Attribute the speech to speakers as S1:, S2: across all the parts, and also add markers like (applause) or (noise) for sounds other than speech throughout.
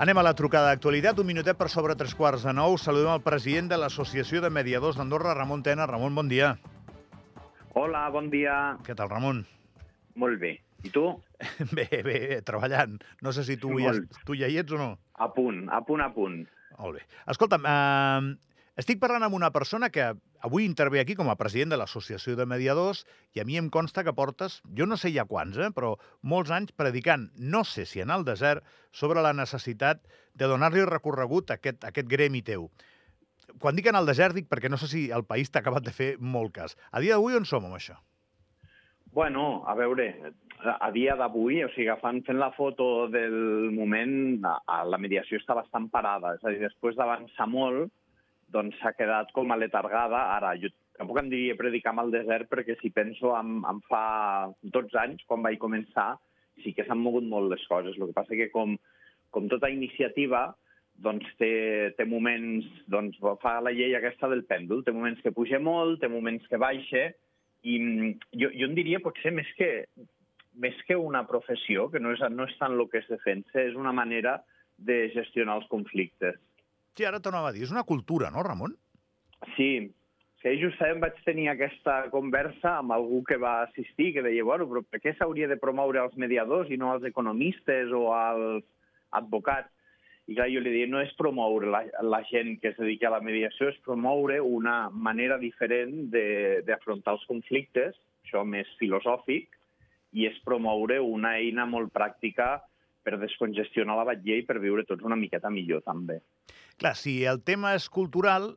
S1: Anem a la trucada d'actualitat. Un minutet per sobre tres quarts de nou. Saludem el president de l'Associació de Mediadors d'Andorra, Ramon Tena. Ramon, bon dia.
S2: Hola, bon dia.
S1: Què tal, Ramon?
S2: Molt bé. I tu? (laughs)
S1: Bé, bé, treballant. No sé si tu, ja, tu ja hi ets o no.
S2: A punt, a punt, a punt.
S1: Molt bé. Escolta'm, eh, estic parlant amb una persona que avui intervé aquí com a president de l'Associació de Mediadors i a mi em consta que portes, jo no sé ja quants, eh, però molts anys predicant, no sé si en el desert, sobre la necessitat de donar-li recorregut a aquest, a aquest gremi teu. Quan dic en el desert dic perquè no sé si el país t'ha acabat de fer molt cas. A dia d'avui on som amb això?
S2: Bueno, a veure, a dia d'avui, o sigui, agafant, fent la foto del moment, la mediació està bastant parada. És a dir, després d'avançar molt, doncs s'ha quedat com a letargada. Ara, jo tampoc em diria predicar amb el desert, perquè si penso en, en fa 12 anys, quan vaig començar, sí que s'han mogut molt les coses. El que passa que com, com tota iniciativa, doncs té, té moments, doncs fa la llei aquesta del pèndol, té moments que puja molt, té moments que baixa, i jo, jo en diria potser més que, més que una professió, que no és, no és tant el que es defensa, és una manera de gestionar els conflictes.
S1: Sí, ara t'ho anava a dir. És una cultura, no, Ramon?
S2: Sí, sí, justament vaig tenir aquesta conversa amb algú que va assistir, que deia, bueno, però per què s'hauria de promoure als mediadors i no als economistes o als advocats? I clar, jo li deia, no és promoure la, la gent que es dedica a la mediació, és promoure una manera diferent d'afrontar els conflictes, això més filosòfic, i és promoure una eina molt pràctica per descongestionar la batlla i per viure tots una miqueta millor, també.
S1: Clar, si el tema és cultural,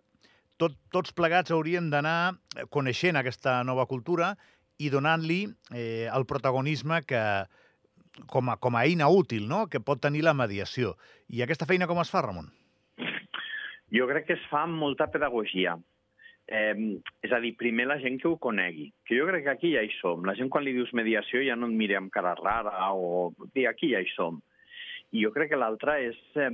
S1: tot, tots plegats hauríem d'anar coneixent aquesta nova cultura i donant-li eh, el protagonisme que, com a, com a eina útil no? que pot tenir la mediació. I aquesta feina com es fa, Ramon?
S2: Jo crec que es fa amb molta pedagogia. Eh, és a dir, primer la gent que ho conegui, que jo crec que aquí ja hi som. La gent quan li dius mediació ja no et mira amb cara rara o... Bé, aquí ja hi som. I jo crec que l'altra és eh,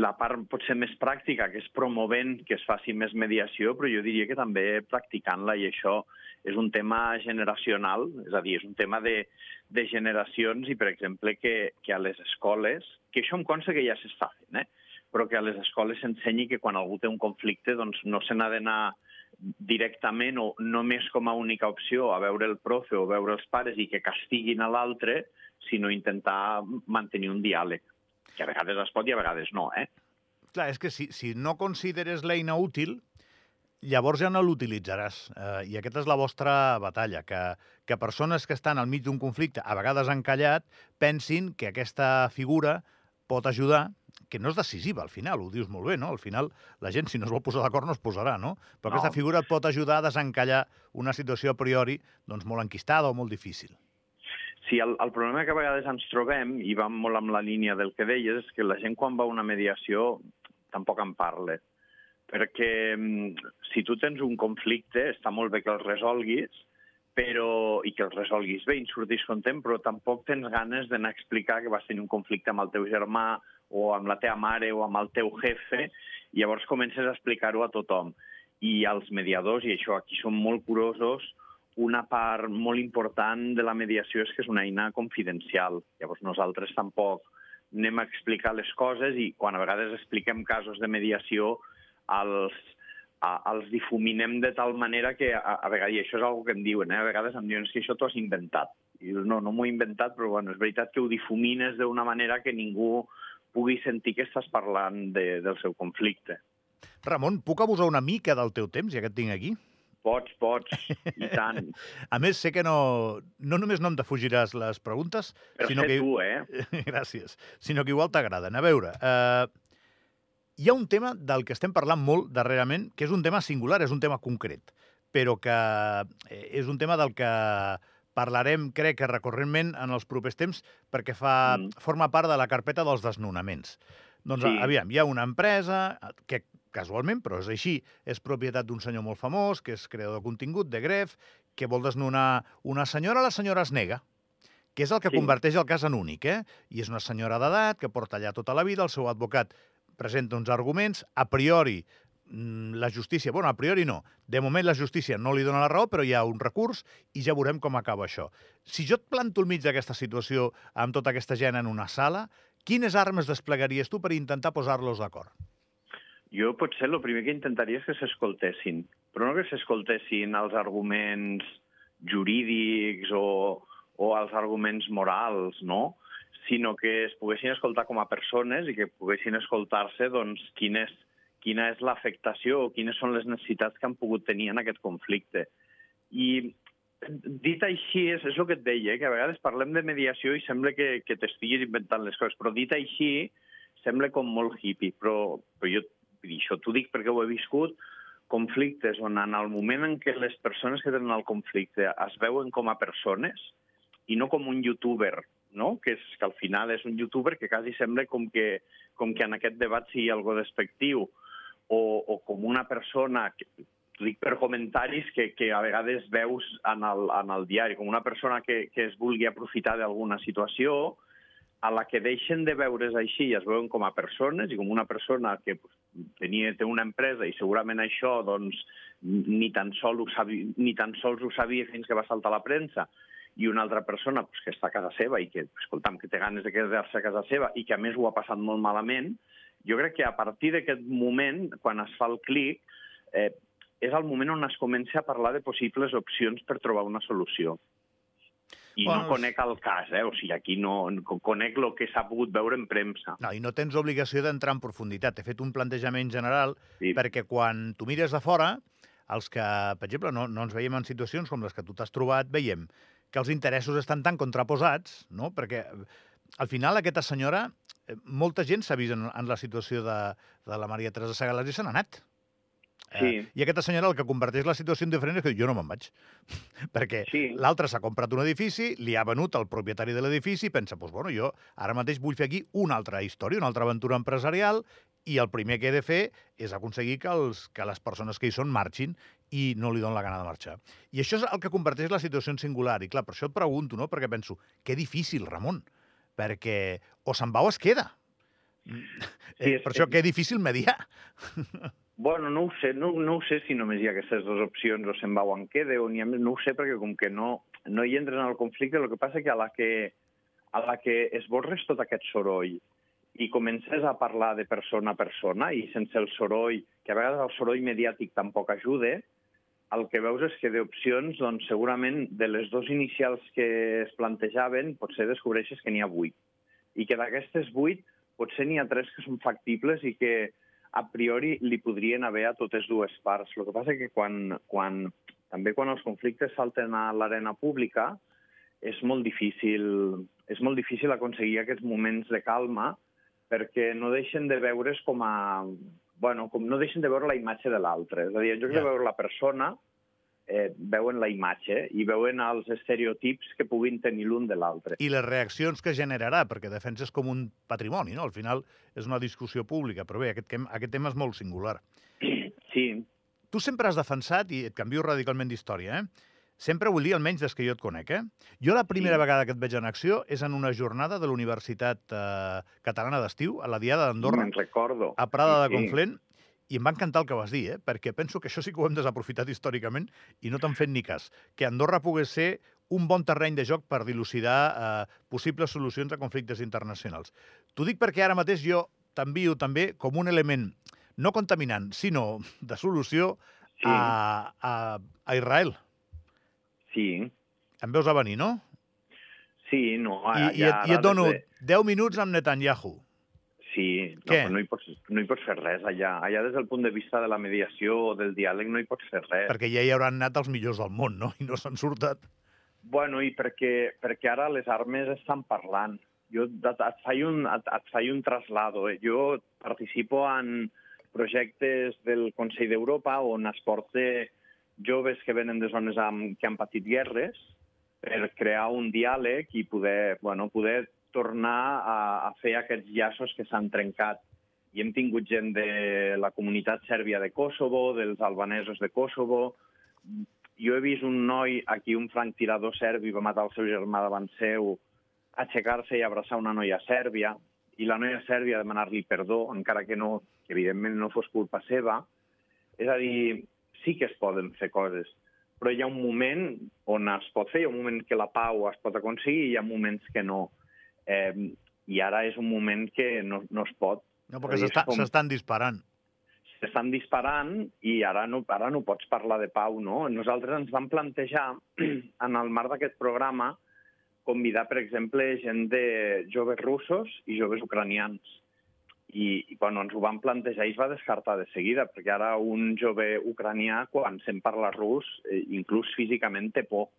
S2: la part potser més pràctica, que és promovent que es faci més mediació, però jo diria que també practicant-la, i això és un tema generacional, és a dir, és un tema de, de generacions i, per exemple, que, que a les escoles, que això em consta que ja s'està fent, eh? però que a les escoles s'ensenyi que quan algú té un conflicte doncs no se n'ha d'anar directament o només com a única opció a veure el profe o veure els pares i que castiguin a l'altre, sinó intentar mantenir un diàleg, que a vegades es pot i a vegades no, eh?
S1: Clar, és que si, si no consideres l'eina útil, llavors ja no l'utilitzaràs. Eh, I aquesta és la vostra batalla, que, que persones que estan al mig d'un conflicte, a vegades encallat, pensin que aquesta figura pot ajudar, que no és decisiva al final, ho dius molt bé, no? Al final la gent, si no es vol posar d'acord, no es posarà, no? Però
S2: No.
S1: aquesta figura et pot ajudar a desencallar una situació a priori doncs, molt enquistada o molt difícil.
S2: Sí, el, el problema que a vegades ens trobem, i va molt amb la línia del que deies, és que la gent quan va a una mediació tampoc en parla. Perquè mm, si tu tens un conflicte, està molt bé que el resolguis, però, i que el resolguis bé i surtis content, però tampoc tens ganes d'anar a explicar que vas tenir un conflicte amb el teu germà o amb la teva mare o amb el teu jefe, i llavors comences a explicar-ho a tothom. I els mediadors, i això aquí som molt curosos, una part molt important de la mediació és que és una eina confidencial. Llavors nosaltres tampoc anem a explicar les coses i quan a vegades expliquem casos de mediació els, a, els difuminem de tal manera que a, a vegades, i això és una que em diuen, eh? a vegades em diuen "És que això t'ho has inventat. I dius, no, no m'ho he inventat, però bueno, és veritat que ho difumines d'una manera que ningú pugui sentir que estàs parlant de, del seu conflicte.
S1: Ramon, puc abusar una mica del teu temps, ja que et tinc aquí?
S2: Pots, pots, i (laughs) tant.
S1: A més, sé que no, no només no em defugiràs les preguntes,
S2: Per
S1: sinó que...
S2: tu, eh? (laughs)
S1: Gràcies. Sinó que igual t'agraden. A veure, eh, hi ha un tema del que estem parlant molt darrerament, que és un tema singular, és un tema concret, però que eh, és un tema del que parlarem, crec que recorrentment en els propers temps, perquè fa,
S2: Mm.
S1: forma part de la carpeta dels desnonaments. Doncs,
S2: Sí.
S1: aviam, hi ha una empresa que casualment, però és així, és propietat d'un senyor molt famós, que és creador de contingut, de Gref, que vol desnonar una senyora, la senyora es nega que és el que
S2: Sí.
S1: converteix el cas en únic, eh? I és una senyora d'edat que porta allà tota la vida, el seu advocat presenta uns arguments, a priori mm, la justícia, bueno, a priori no, de moment la justícia no li dona la raó, però hi ha un recurs i ja veurem com acaba això. Si jo et planto al mig d'aquesta situació amb tota aquesta gent en una sala, quines armes desplegaries tu per intentar posar-los d'acord?
S2: Jo potser el primer que intentaria és que s'escoltessin, però no que s'escoltessin els arguments jurídics o, o els arguments morals, no? sinó que es poguessin escoltar com a persones i que poguessin escoltar-se doncs, quin és, quina és l'afectació o quines són les necessitats que han pogut tenir en aquest conflicte. I dit així, és, és el que et deia, eh, que a vegades parlem de mediació i sembla que, que t'estiguis inventant les coses, però dit així sembla com molt hippie, però, però jo això t'ho dic perquè ho he viscut, conflictes on en el moment en què les persones que tenen el conflicte es veuen com a persones i no com un youtuber, no? que, és, que al final és un youtuber que quasi sembla com que, com que en aquest debat sigui algo despectiu, o, o com una persona, que, dic per comentaris que, que a vegades veus en el, en el diari, com una persona que, que es vulgui aprofitar d'alguna situació, a la que deixen de veure's així i es veuen com a persones i com una persona que pues, tenia, té una empresa i segurament això doncs, ni, tan sol ho sabia, ni tan sols ho sabia fins que va saltar la premsa i una altra persona pues, que està a casa seva i que, escolta'm, que té ganes de quedar-se a casa seva i que a més ho ha passat molt malament, jo crec que a partir d'aquest moment, quan es fa el clic, eh, és el moment on es comença a parlar de possibles opcions per trobar una solució. I bueno, no conec el cas, eh? o sigui, aquí no conec el que s'ha pogut veure en premsa.
S1: No, i no tens obligació d'entrar en profunditat. He fet un plantejament general sí. perquè quan tu mires de fora, els que, per exemple, no, no ens veiem en situacions com les que tu t'has trobat, veiem que els interessos estan tan contraposats, no? perquè al final aquesta senyora, eh, molta gent s'ha vist en, en la situació de, de la Maria Teresa Segalàs i se n'ha anat.
S2: Sí. Eh,
S1: I aquesta senyora el que converteix la situació en diferent és que jo no me'n vaig. (laughs) Perquè sí. l'altre s'ha comprat un edifici, li ha venut al propietari de l'edifici i pensa, doncs, bueno, jo ara mateix vull fer aquí una altra història, una altra aventura empresarial i el primer que he de fer és aconseguir que, els, que les persones que hi són marxin i no li donen la gana de marxar. I això és el que converteix la situació en singular. I clar, per això et pregunto, no? Perquè penso, que difícil, Ramon, perquè o se'n va o es queda. Sí, eh, és, per això, que difícil mediar. (laughs)
S2: Bueno, no ho sé, no, no ho sé si només hi ha aquestes dues opcions, o se'n va o en queda, o ha més, no ho sé, perquè com que no, no hi entren al conflicte, el que passa que a la que, a la que esborres tot aquest soroll i comences a parlar de persona a persona i sense el soroll, que a vegades el soroll mediàtic tampoc ajuda, el que veus és que d'opcions, doncs, segurament de les dues inicials que es plantejaven, potser descobreixes que n'hi ha vuit. I que d'aquestes vuit, potser n'hi ha tres que són factibles i que a priori li podrien haver a totes dues parts. El que passa és que quan, quan, també quan els conflictes salten a l'arena pública és molt difícil, és molt difícil aconseguir aquests moments de calma perquè no deixen de veure's com a... Bueno, com no deixen de veure la imatge de l'altre. És a dir, en lloc yeah. de veure la persona, eh, veuen la imatge i veuen els estereotips que puguin tenir l'un de l'altre.
S1: I les reaccions que generarà, perquè defenses com un patrimoni, no? Al final és una discussió pública, però bé, aquest, aquest tema és molt singular.
S2: Sí.
S1: Tu sempre has defensat, i et canvio radicalment d'història, eh? Sempre vull dir, almenys des que jo et conec, eh? Jo la primera sí. vegada que et veig en acció és en una jornada de la Universitat eh, Catalana d'Estiu, a la Diada d'Andorra.
S2: Me'n recordo.
S1: A Prada sí, de Conflent, i em va encantar el que vas dir, eh? perquè penso que això sí que ho hem desaprofitat històricament i no t'han fet ni cas. Que Andorra pogués ser un bon terreny de joc per dilucidar eh, possibles solucions a conflictes internacionals. T'ho dic perquè ara mateix jo t'envio també com un element no contaminant, sinó de solució sí. a, a, a Israel.
S2: Sí.
S1: Em veus a venir, no?
S2: Sí, no.
S1: I, ja, i, et, I et dono de... 10 minuts amb Netanyahu.
S2: Sí, no, no, hi pots, no hi pots fer res allà. Allà des del punt de vista de la mediació o del diàleg no hi pots fer res.
S1: Perquè ja hi hauran anat els millors del món, no? I no s'han sortat.
S2: Bueno, i perquè, perquè ara les armes estan parlant. Jo et, et, faig, un, et, et faig un traslado. Eh? Jo participo en projectes del Consell d'Europa on es porta joves que venen de zones amb, que han patit guerres per crear un diàleg i poder, bueno, poder tornar a, a fer aquests llaços que s'han trencat. I hem tingut gent de la comunitat sèrbia de Kosovo, dels albanesos de Kosovo. Jo he vist un noi, aquí un franc tirador serbi, va matar el seu germà davant seu, aixecar-se i abraçar una noia sèrbia, i la noia sèrbia demanar-li perdó, encara que no, que evidentment no fos culpa seva. És a dir, sí que es poden fer coses, però hi ha un moment on es pot fer, hi ha un moment que la pau es pot aconseguir i hi ha moments que no. Eh, i ara és un moment que no, no es pot.
S1: No, perquè s'està-
S2: com-
S1: s'estan disparant.
S2: S'estan disparant i ara no, ara no pots parlar de pau, no? Nosaltres ens vam plantejar, (clears throat) en el marc d'aquest programa, convidar, per exemple, gent de joves russos i joves ucranians. I, i bueno, ens ho vam plantejar i es va descartar de seguida, perquè ara un jove ucranià, quan se'n parla rus, eh, inclús físicament té por.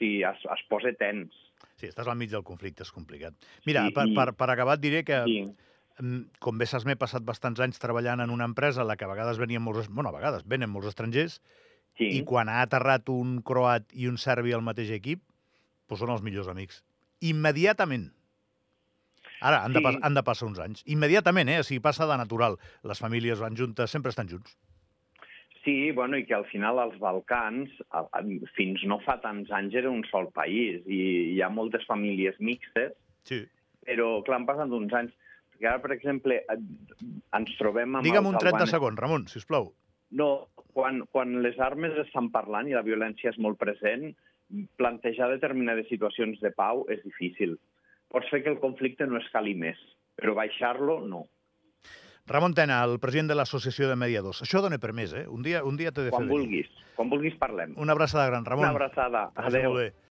S2: Sigui, es, es posa tens.
S1: Sí, estàs al mig del conflicte, és complicat. Mira,
S2: Sí,
S1: per,
S2: i-
S1: per, per acabar et diré que,
S2: Sí.
S1: mm, com bé saps, m'he passat bastants anys treballant en una empresa en la que a vegades venien molts... Bueno, a vegades venen molts estrangers,
S2: Sí.
S1: i quan ha aterrat un croat i un serbi al mateix equip, doncs són els millors amics. Immediatament. Ara, han, de,
S2: Sí.
S1: pas, han de passar uns anys. Immediatament, eh? O sigui, passa de natural. Les famílies van juntes, sempre estan junts.
S2: Sí, bueno, i que al final els Balcans, fins no fa tants anys, era un sol país i hi ha moltes famílies mixtes,
S1: Sí.
S2: però, clar, han passat uns anys. Perquè ara, per exemple, ens trobem amb
S1: Digue'm un 30
S2: albanesos.
S1: segons, Ramon, si us plau.
S2: No, quan, quan les armes estan parlant i la violència és molt present, plantejar determinades situacions de pau és difícil. Pots fer que el conflicte no escali més, però baixar-lo, no.
S1: Ramon Tena, el president de l'Associació de Mediadors. Això dona per més, eh? Un dia, un dia t'he de
S2: Quan
S1: fer venir.
S2: vulguis, quan vulguis parlem.
S1: Una abraçada gran, Ramon.
S2: Una abraçada. Adéu.
S1: bé.